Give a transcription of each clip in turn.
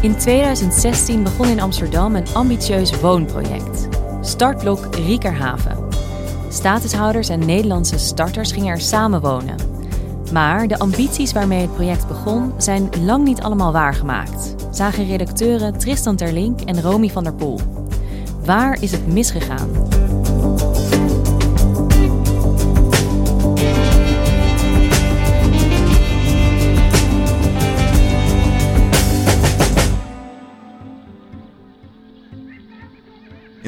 In 2016 begon in Amsterdam een ambitieus woonproject. Startblok Riekerhaven. Statushouders en Nederlandse starters gingen er samen wonen. Maar de ambities waarmee het project begon zijn lang niet allemaal waargemaakt, zagen redacteuren Tristan Terlink en Romy van der Poel. Waar is het misgegaan?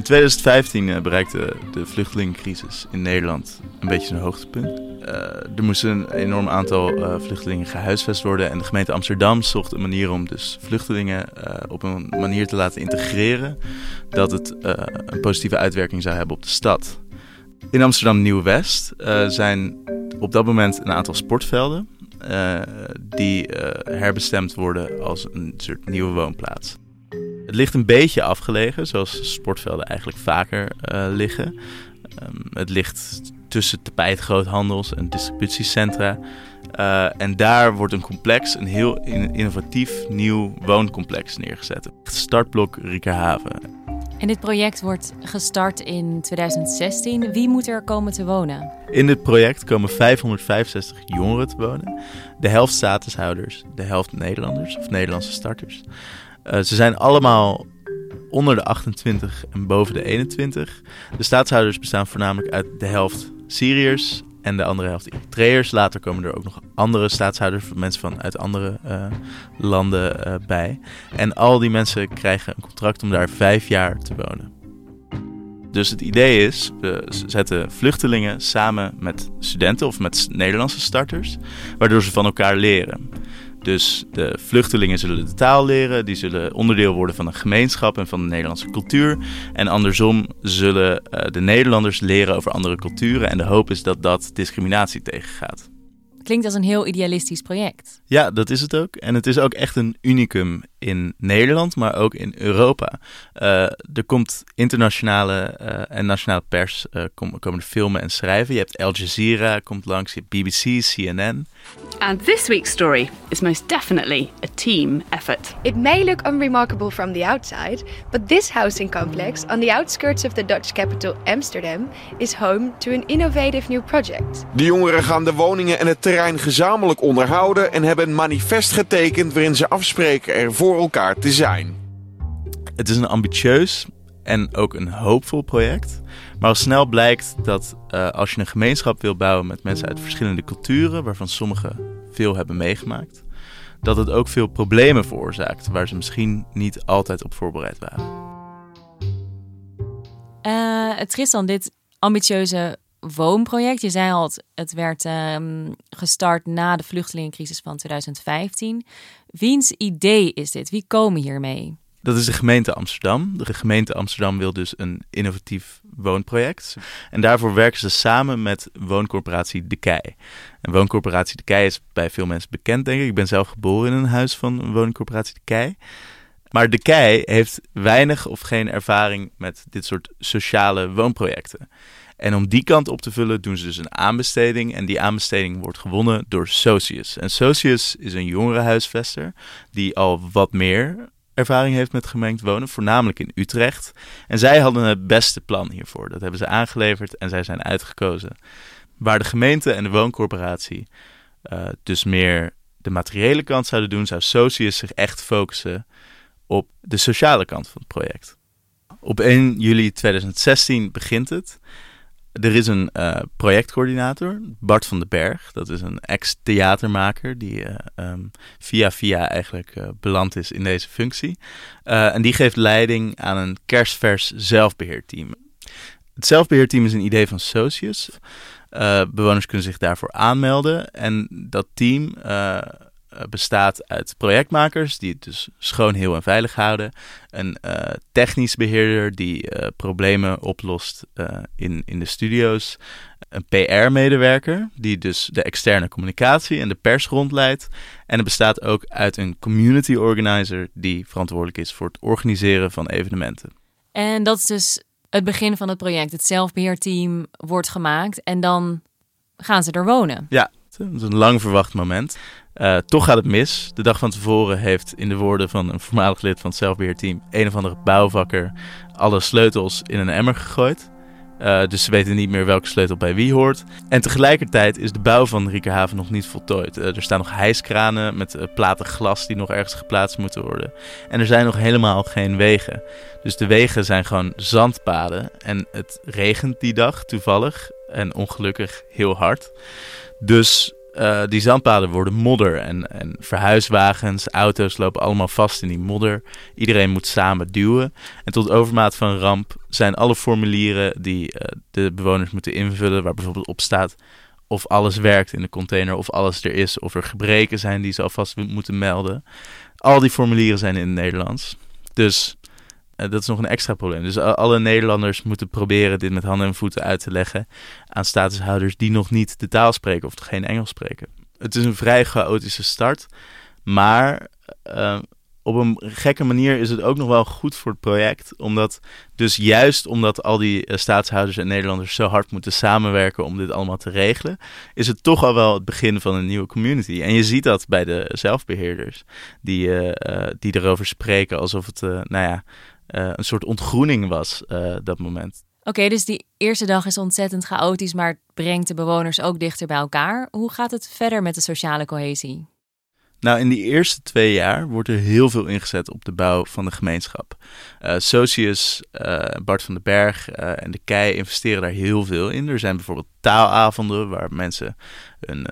2015 uh, bereikte de vluchtelingencrisis in Nederland een beetje zijn hoogtepunt. Uh, er moesten een enorm aantal uh, vluchtelingen gehuisvest worden en de gemeente Amsterdam zocht een manier om dus vluchtelingen op een manier te laten integreren dat het een positieve uitwerking zou hebben op de stad. In Amsterdam Nieuw-West zijn op dat moment een aantal sportvelden die herbestemd worden als een soort nieuwe woonplaats. Het ligt een beetje afgelegen, zoals sportvelden eigenlijk vaker uh, liggen. Um, het ligt tussen tapijtgroothandels en distributiecentra. Uh, en daar wordt een complex, een heel innovatief nieuw wooncomplex neergezet. Het startblok Riekerhaven. En dit project wordt gestart in 2016. Wie moet er komen te wonen? In dit project komen 565 jongeren te wonen. De helft statushouders, de helft Nederlanders of Nederlandse starters. Uh, ze zijn allemaal onder de 28 en boven de 21. De staatshouders bestaan voornamelijk uit de helft Syriërs en de andere helft Eritreërs. Later komen er ook nog andere staatshouders, mensen van uit andere uh, landen uh, bij. En al die mensen krijgen een contract om daar vijf jaar te wonen. Dus het idee is, we zetten vluchtelingen samen met studenten of met Nederlandse starters, waardoor ze van elkaar leren. Dus de vluchtelingen zullen de taal leren, die zullen onderdeel worden van een gemeenschap en van de Nederlandse cultuur. En andersom zullen uh, de Nederlanders leren over andere culturen. En de hoop is dat dat discriminatie tegengaat. Klinkt als een heel idealistisch project. Ja, dat is het ook. En het is ook echt een unicum in Nederland, maar ook in Europa. Uh, er komt internationale uh, en nationale pers uh, kom, komen filmen en schrijven. Je hebt Al Jazeera komt langs, je hebt BBC, CNN. And this week's story is most definitely a team effort. It may look unremarkable from the outside, but this housing complex on the outskirts of the Dutch capital Amsterdam is home to an innovative new project. De jongeren gaan de woningen en het terrein gezamenlijk onderhouden en hebben een manifest getekend waarin ze afspreken er voor elkaar te zijn. Het is een ambitieus en ook een hoopvol project. Maar al snel blijkt dat uh, als je een gemeenschap wil bouwen met mensen uit verschillende culturen, waarvan sommigen veel hebben meegemaakt, dat het ook veel problemen veroorzaakt waar ze misschien niet altijd op voorbereid waren. Uh, Tristan, dit ambitieuze woonproject, je zei al, het werd um, gestart na de vluchtelingencrisis van 2015. Wiens idee is dit? Wie komen hiermee? Dat is de gemeente Amsterdam. De gemeente Amsterdam wil dus een innovatief woonproject. En daarvoor werken ze samen met wooncorporatie De Kei. En wooncorporatie De Kei is bij veel mensen bekend, denk ik. Ik ben zelf geboren in een huis van wooncorporatie De Kei. Maar De Kei heeft weinig of geen ervaring met dit soort sociale woonprojecten. En om die kant op te vullen doen ze dus een aanbesteding. En die aanbesteding wordt gewonnen door Socius. En Socius is een jongerenhuisvester die al wat meer ervaring heeft met gemengd wonen, voornamelijk in Utrecht. En zij hadden het beste plan hiervoor. Dat hebben ze aangeleverd en zij zijn uitgekozen Waar de gemeente en de wooncorporatie uh, dus meer de materiële kant zouden doen, zou Socius zich echt focussen op de sociale kant van het project. Op 1 juli 2016 begint het. Er is een uh, projectcoördinator, Bart van den Berg. Dat is een ex-theatermaker die uh, um, via via eigenlijk uh, beland is in deze functie. en die geeft leiding aan een kerstvers zelfbeheerteam. Het zelfbeheerteam is een idee van Socius. bewoners kunnen zich daarvoor aanmelden. En dat team eh, bestaat uit projectmakers die het dus schoon, heel en veilig houden. Een uh, technisch beheerder die uh, problemen oplost in, in de studio's. Een PR-medewerker die dus de externe communicatie en de pers rondleidt. En het bestaat ook uit een community organizer die verantwoordelijk is voor het organiseren van evenementen. En dat is dus het begin van het project. Het zelfbeheerteam wordt gemaakt en dan gaan ze er wonen. Ja, dat is een lang verwacht moment. Uh, toch gaat het mis. De dag van tevoren heeft, in de woorden van een voormalig lid van het zelfbeheerteam, een of andere bouwvakker alle sleutels in een emmer gegooid. Uh, dus ze weten niet meer welke sleutel bij wie hoort. En tegelijkertijd is de bouw van Riekerhaven nog niet voltooid. Uh, er staan nog hijskranen met platen glas die nog ergens geplaatst moeten worden. En er zijn nog helemaal geen wegen. Dus de wegen zijn gewoon zandpaden. En het regent die dag toevallig en ongelukkig heel hard. Dus uh, die zandpaden worden modder en, en verhuiswagens, auto's lopen allemaal vast in die modder. Iedereen moet samen duwen. En tot overmaat van ramp zijn alle formulieren die uh, de bewoners moeten invullen, waar bijvoorbeeld op staat of alles werkt in de container, of alles er is, of er gebreken zijn die ze alvast moeten melden. Al die formulieren zijn in het Nederlands. Dus dat is nog een extra probleem. Dus alle Nederlanders moeten proberen dit met handen en voeten uit te leggen aan statushouders die nog niet de taal spreken of geen Engels spreken. Het is een vrij chaotische start, maar uh, op een gekke manier is het ook nog wel goed voor het project. Omdat, dus juist omdat al die uh, staatshouders en Nederlanders zo hard moeten samenwerken om dit allemaal te regelen, is het toch al wel het begin van een nieuwe community. En je ziet dat bij de zelfbeheerders, die, uh, die erover spreken alsof het, nou ja, uh, een soort ontgroening was, uh, dat moment. Oké, dus die eerste dag is ontzettend chaotisch, maar het brengt de bewoners ook dichter bij elkaar. Hoe gaat het verder met de sociale cohesie? Nou, in die eerste twee jaar wordt er heel veel ingezet op de bouw van de gemeenschap. Uh, Socius, uh, Bart van den Berg uh, en de Kei investeren daar heel veel in. Er zijn bijvoorbeeld taalavonden waar mensen hun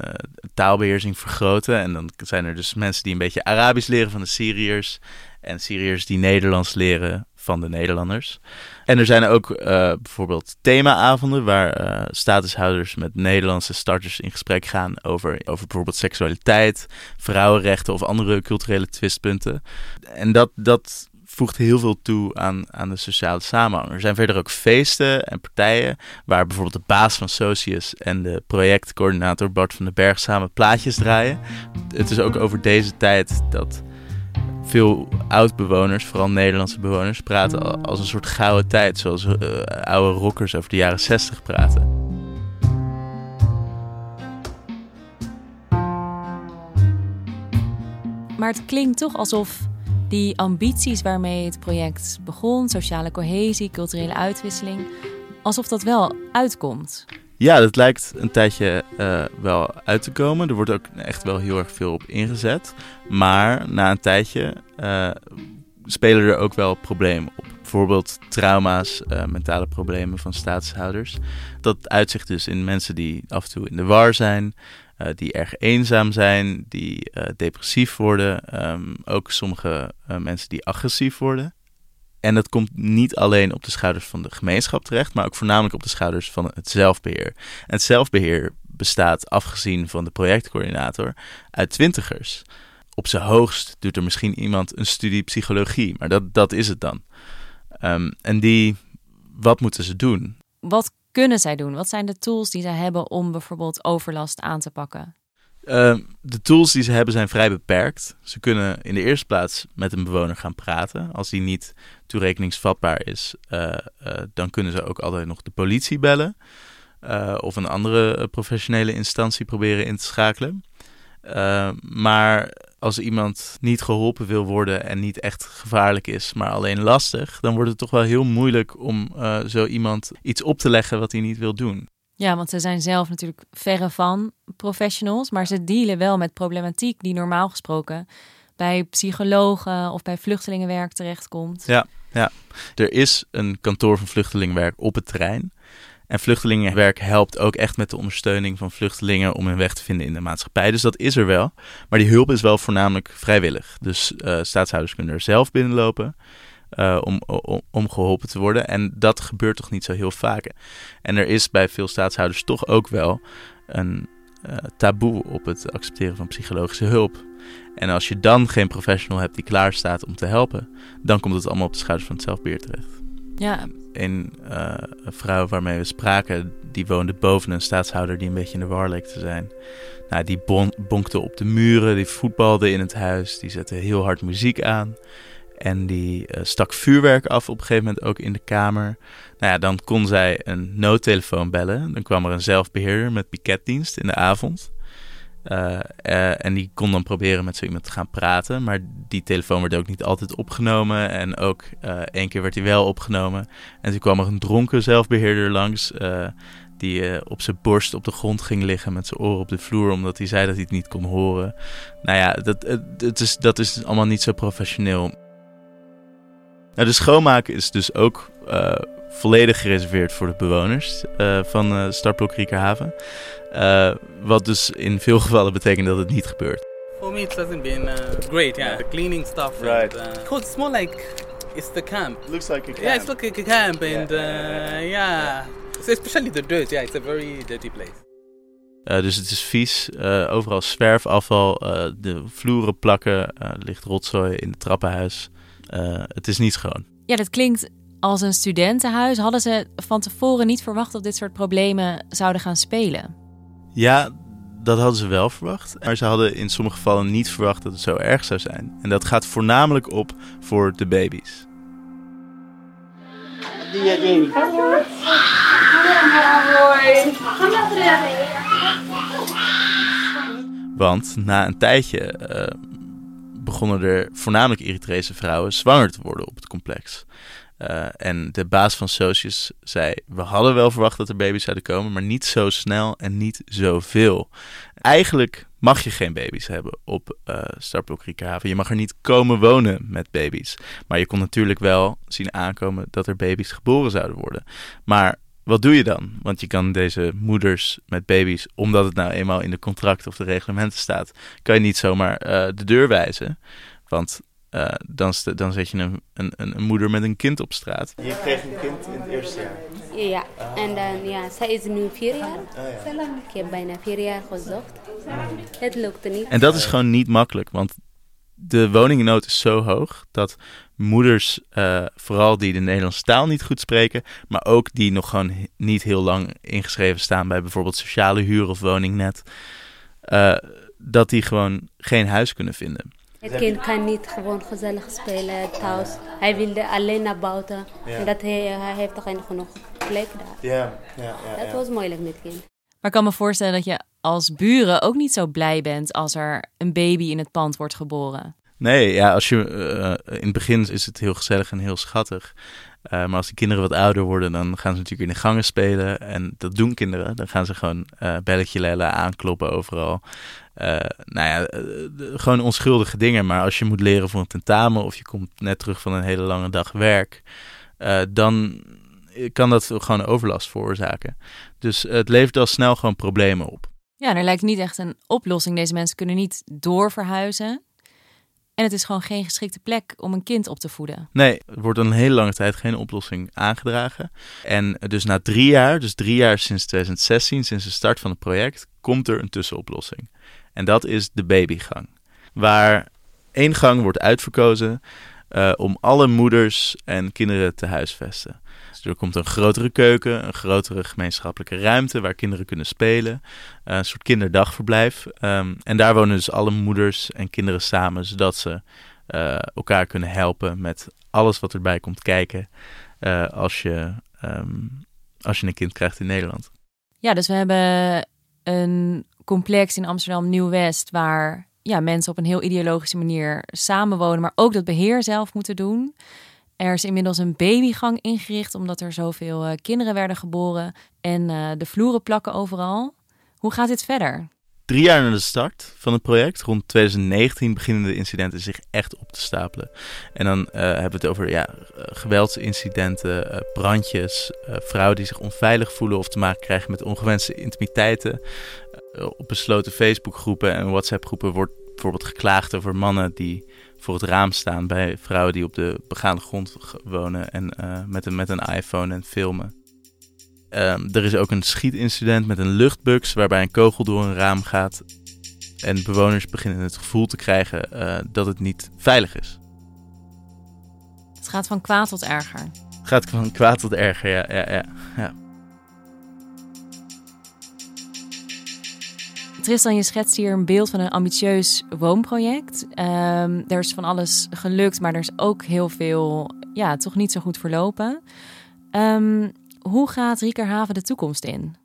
taalbeheersing vergroten. En dan zijn er dus mensen die een beetje Arabisch leren van de Syriërs. En Syriërs die Nederlands leren van de Nederlanders. En er zijn ook uh, bijvoorbeeld themaavonden waar uh, statushouders met Nederlandse starters in gesprek gaan over, over bijvoorbeeld seksualiteit, vrouwenrechten of andere culturele twistpunten. En dat, dat voegt heel veel toe aan, aan de sociale samenhang. Er zijn verder ook feesten en partijen waar bijvoorbeeld de baas van Socius en de projectcoördinator Bart van den Berg samen plaatjes draaien. Het is ook over deze tijd dat veel oud-bewoners, vooral Nederlandse bewoners, praten als een soort gouden tijd. Zoals uh, oude rockers over de jaren 60 praten. Maar het klinkt toch alsof die ambities waarmee het project begon, sociale cohesie, culturele uitwisseling, alsof dat wel uitkomt. Ja, dat lijkt een tijdje uh, wel uit te komen. Er wordt ook echt wel heel erg veel op ingezet. Maar na een tijdje uh, spelen er ook wel problemen op. Bijvoorbeeld trauma's, uh, mentale problemen van staatshouders. Dat uitzicht dus in mensen die af en toe in de war zijn, die erg eenzaam zijn, die depressief worden. Um, ook sommige mensen die agressief worden. En dat komt niet alleen op de schouders van de gemeenschap terecht, maar ook voornamelijk op de schouders van het zelfbeheer. En het zelfbeheer bestaat, afgezien van de projectcoördinator, uit twintigers. Op zijn hoogst doet er misschien iemand een studie psychologie, maar dat, dat is het dan. Um, en die, wat moeten ze doen? Wat kunnen zij doen? Wat zijn de tools die zij hebben om bijvoorbeeld overlast aan te pakken? Uh, de tools die ze hebben zijn vrij beperkt. Ze kunnen in de eerste plaats met een bewoner gaan praten. Als die niet toerekeningsvatbaar is, uh, uh, dan kunnen ze ook altijd nog de politie bellen. Uh, of een andere professionele instantie proberen in te schakelen. maar als iemand niet geholpen wil worden en niet echt gevaarlijk is, maar alleen lastig, dan wordt het toch wel heel moeilijk om zo iemand iets op te leggen wat hij niet wil doen. Ja, want ze zijn zelf natuurlijk verre van professionals, maar ze dealen wel met problematiek die normaal gesproken bij psychologen of bij vluchtelingenwerk terechtkomt. Ja, ja. Er is een kantoor van vluchtelingenwerk op het terrein. En vluchtelingenwerk helpt ook echt met de ondersteuning van vluchtelingen om hun weg te vinden in de maatschappij. Dus dat is er wel. Maar die hulp is wel voornamelijk vrijwillig. Dus uh, staatshouders kunnen er zelf binnenlopen. Uh, om, om, om, geholpen te worden. En dat gebeurt toch niet zo heel vaak. En er is bij veel staatshouders toch ook wel een uh, taboe op het accepteren van psychologische hulp. En als je dan geen professional hebt die klaar staat om te helpen, dan komt het allemaal op de schouders van het zelfbeheer terecht. Ja. Een, uh, een vrouw waarmee we spraken, die woonde boven een staatshouder die een beetje in de war leek te zijn. Nou, die bon bonkte op de muren, die voetbalde in het huis, die zette heel hard muziek aan. En die uh, stak vuurwerk af op een gegeven moment ook in de kamer. Nou ja, dan kon zij een noodtelefoon bellen. Dan kwam er een zelfbeheerder met piketdienst in de avond. Uh, uh, en die kon dan proberen met zo iemand te gaan praten. Maar die telefoon werd ook niet altijd opgenomen. En ook één keer werd hij wel opgenomen. En toen kwam er een dronken zelfbeheerder langs. die op zijn borst op de grond ging liggen met zijn oren op de vloer. Omdat hij zei dat hij het niet kon horen. Nou ja, dat, het is, dat is allemaal niet zo professioneel. Nou, de schoonmaken is dus ook volledig gereserveerd voor de bewoners uh, van uh, Startblok Riekerhaven. Uh, wat dus in veel gevallen betekent dat het niet gebeurt. For me, it hasn't been great. Yeah, the cleaning stuff. Right. And, it's more like it's the camp. Looks like a camp. Yeah, it's like a camp, and yeah, yeah. So especially the dirt. Yeah, it's a very dirty place. Uh, dus het is vies. Uh, overal zwerfafval. Uh, de vloeren plakken. ligt rotzooi in het trappenhuis. Het is niet schoon. Ja, dat klinkt als een studentenhuis. Hadden ze van tevoren niet verwacht dat dit soort problemen zouden gaan spelen? Ja, dat hadden ze wel verwacht. Maar ze hadden in sommige gevallen niet verwacht dat het zo erg zou zijn. En dat gaat voornamelijk op voor de baby's. Want na een tijdje uh, begonnen er voornamelijk Eritrese vrouwen zwanger te worden op het complex. Uh, en de baas van Socius zei: We hadden wel verwacht dat er baby's zouden komen, maar niet zo snel en niet zoveel. Eigenlijk mag je geen baby's hebben op uh, Startblok Riekerhaven. Je mag er niet komen wonen met baby's. Maar je kon natuurlijk wel zien aankomen dat er baby's geboren zouden worden. Maar wat doe je dan? Want je kan deze moeders met baby's, omdat het nou eenmaal in de contracten of de reglementen staat, kan je niet zomaar uh, de deur wijzen. Want uh, dan, dan zet je een, een, een, moeder met een kind op straat. Je kreeg een kind in het eerste jaar? Ja, en dan, ja, zij is nu vier jaar. Oh, ja. Ik heb bijna vier jaar gezocht. Het lukte niet. En dat is gewoon niet makkelijk, want de woningnood is zo hoog dat moeders, uh, vooral die de Nederlandse taal niet goed spreken, maar ook die nog gewoon niet heel lang ingeschreven staan bij bijvoorbeeld sociale huur of woningnet, uh, dat die gewoon geen huis kunnen vinden. Het kind kan niet gewoon gezellig spelen thuis. Hij wilde alleen naar buiten. Ja. En dat hij, hij heeft toch geen genoeg plek daar. Ja, ja, ja. Dat was moeilijk met kind. Maar ik kan me voorstellen dat je als buren ook niet zo blij bent als er een baby in het pand wordt geboren. Nee, ja, als je, uh, in het begin is het heel gezellig en heel schattig. Uh, maar als de kinderen wat ouder worden, dan gaan ze natuurlijk in de gangen spelen. En dat doen kinderen. Dan gaan ze gewoon uh, belletje lellen, aankloppen overal. Nou ja, gewoon onschuldige dingen. Maar als je moet leren voor een tentamen of je komt net terug van een hele lange dag werk, dan kan dat gewoon overlast veroorzaken. Dus het levert al snel gewoon problemen op. Ja, er lijkt niet echt een oplossing. Deze mensen kunnen niet doorverhuizen. En het is gewoon geen geschikte plek om een kind op te voeden. Nee, er wordt een hele lange tijd geen oplossing aangedragen. En dus na drie jaar, dus drie jaar sinds 2016, sinds de start van het project, komt er een tussenoplossing. En dat is de babygang. Waar één gang wordt uitverkozen uh, om alle moeders en kinderen te huisvesten. Dus er komt een grotere keuken, een grotere gemeenschappelijke ruimte waar kinderen kunnen spelen. Uh, een soort kinderdagverblijf. Um, en daar wonen dus alle moeders en kinderen samen, zodat ze uh, elkaar kunnen helpen met alles wat erbij komt kijken als, je, um, als je een kind krijgt in Nederland. Ja, dus we hebben een complex in Amsterdam Nieuw-West waar ja, mensen op een heel ideologische manier samenwonen, maar ook dat beheer zelf moeten doen. Er is inmiddels een babygang ingericht omdat er zoveel uh, kinderen werden geboren en uh, de vloeren plakken overal. Hoe gaat dit verder? Drie jaar na de start van het project, rond 2019, beginnen de incidenten zich echt op te stapelen. En dan uh, hebben we het over ja, geweldsincidenten, brandjes, vrouwen die zich onveilig voelen of te maken krijgen met ongewenste intimiteiten. Op besloten Facebookgroepen en WhatsApp-groepen wordt bijvoorbeeld geklaagd over mannen die voor het raam staan bij vrouwen die op de begaande grond wonen en met, een, met een iPhone en filmen. Um, er is ook een schietincident met een luchtbux waarbij een kogel door een raam gaat. En bewoners beginnen het gevoel te krijgen uh, dat het niet veilig is. Het gaat van kwaad tot erger. Het gaat van kwaad tot erger, ja. ja, ja, ja. Tristan, je schetst hier een beeld van een ambitieus woonproject. Um, er is van alles gelukt, maar er is ook heel veel, ja, toch niet zo goed verlopen. Um, hoe gaat Riekerhaven de toekomst in?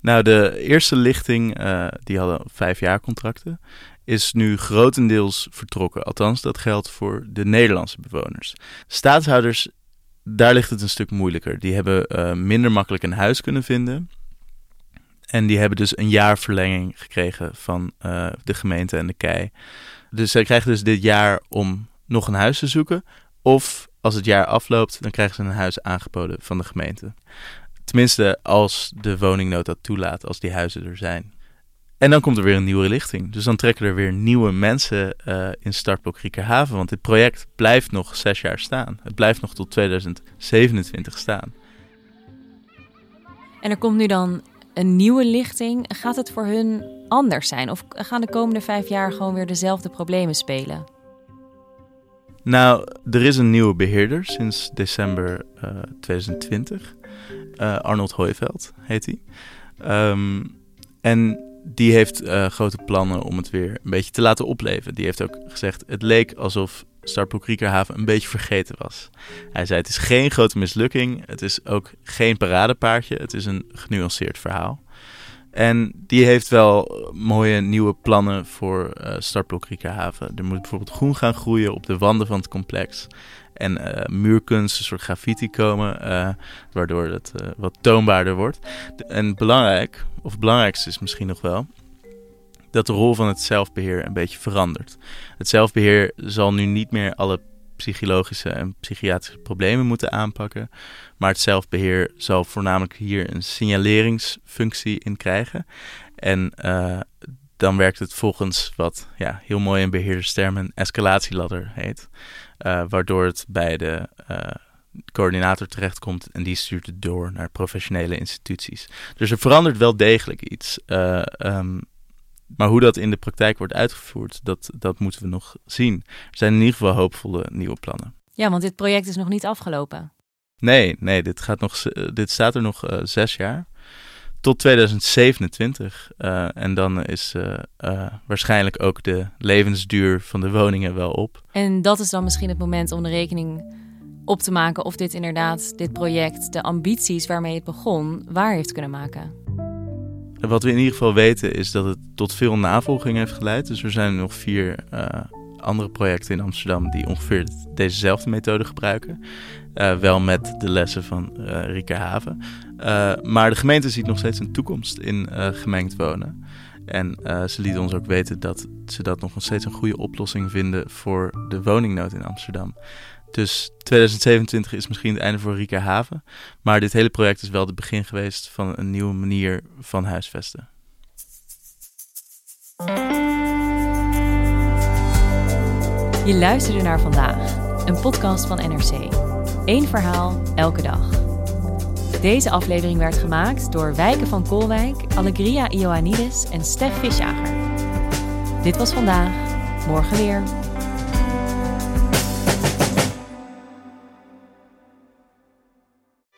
Nou, de eerste lichting, uh, die hadden vijf jaar contracten, is nu grotendeels vertrokken. Althans, dat geldt voor de Nederlandse bewoners. Staatshouders, daar ligt het een stuk moeilijker. Die hebben uh, minder makkelijk een huis kunnen vinden. En die hebben dus een jaar verlenging gekregen van uh, de gemeente en de KEI. Dus zij krijgen dus dit jaar om nog een huis te zoeken. Of als het jaar afloopt, dan krijgen ze een huis aangeboden van de gemeente. Tenminste, als de woningnood dat toelaat, als die huizen er zijn. En dan komt er weer een nieuwe lichting. Dus dan trekken er weer nieuwe mensen uh, in startblok Riekerhaven. Want dit project blijft nog zes jaar staan. Het blijft nog tot 2027 staan. En er komt nu dan een nieuwe lichting. Gaat het voor hun anders zijn? Of gaan de komende vijf jaar gewoon weer dezelfde problemen spelen? Nou, er is een nieuwe beheerder sinds december uh, 2020. Uh, Arnold Hooiveld heet hij. Um, en die heeft uh, grote plannen om het weer een beetje te laten opleven. Die heeft ook gezegd: het leek alsof Startbroek Riekerhaven een beetje vergeten was. Hij zei: het is geen grote mislukking. Het is ook geen paradepaardje. Het is een genuanceerd verhaal. En die heeft wel mooie nieuwe plannen voor uh, Startblok Riekerhaven. Er moet bijvoorbeeld groen gaan groeien op de wanden van het complex. En uh, muurkunst, een soort graffiti komen, uh, waardoor het wat toonbaarder wordt. En belangrijk, of belangrijkste is misschien nog wel, dat de rol van het zelfbeheer een beetje verandert. Het zelfbeheer zal nu niet meer alle psychologische en psychiatrische problemen moeten aanpakken. Maar het zelfbeheer zal voornamelijk hier een signaleringsfunctie in krijgen. En uh, dan werkt het volgens wat ja, heel mooi in beheerderstermen een escalatieladder heet. Uh, waardoor het bij de uh, coördinator terechtkomt en die stuurt het door naar professionele instituties. Dus er verandert wel degelijk iets. Um, maar hoe dat in de praktijk wordt uitgevoerd, dat, dat moeten we nog zien. Er zijn in ieder geval hoopvolle nieuwe plannen. Ja, want dit project is nog niet afgelopen. Nee, nee, dit, gaat nog, dit staat er nog uh, zes jaar. Tot 2027. Uh, en dan is uh, waarschijnlijk ook de levensduur van de woningen wel op. En dat is dan misschien het moment om de rekening op te maken of dit inderdaad, dit project, de ambities waarmee het begon, waar heeft kunnen maken. Wat we in ieder geval weten is dat het tot veel navolging heeft geleid. Dus er zijn nog vier uh, andere projecten in Amsterdam die ongeveer dezezelfde methode gebruiken. Uh, wel met de lessen van uh, Rieke Haven. maar de gemeente ziet nog steeds een toekomst in gemengd wonen. En ze lieten ons ook weten dat ze dat nog steeds een goede oplossing vinden voor de woningnood in Amsterdam. Dus 2027 is misschien het einde voor Rika Haven. Maar dit hele project is wel het begin geweest van een nieuwe manier van huisvesten. Je luisterde naar vandaag, een podcast van NRC. Eén verhaal, elke dag. Deze aflevering werd gemaakt door Wijken van Kolwijk, Allegria Ioannidis en Stef Visjager. Dit was vandaag, morgen weer.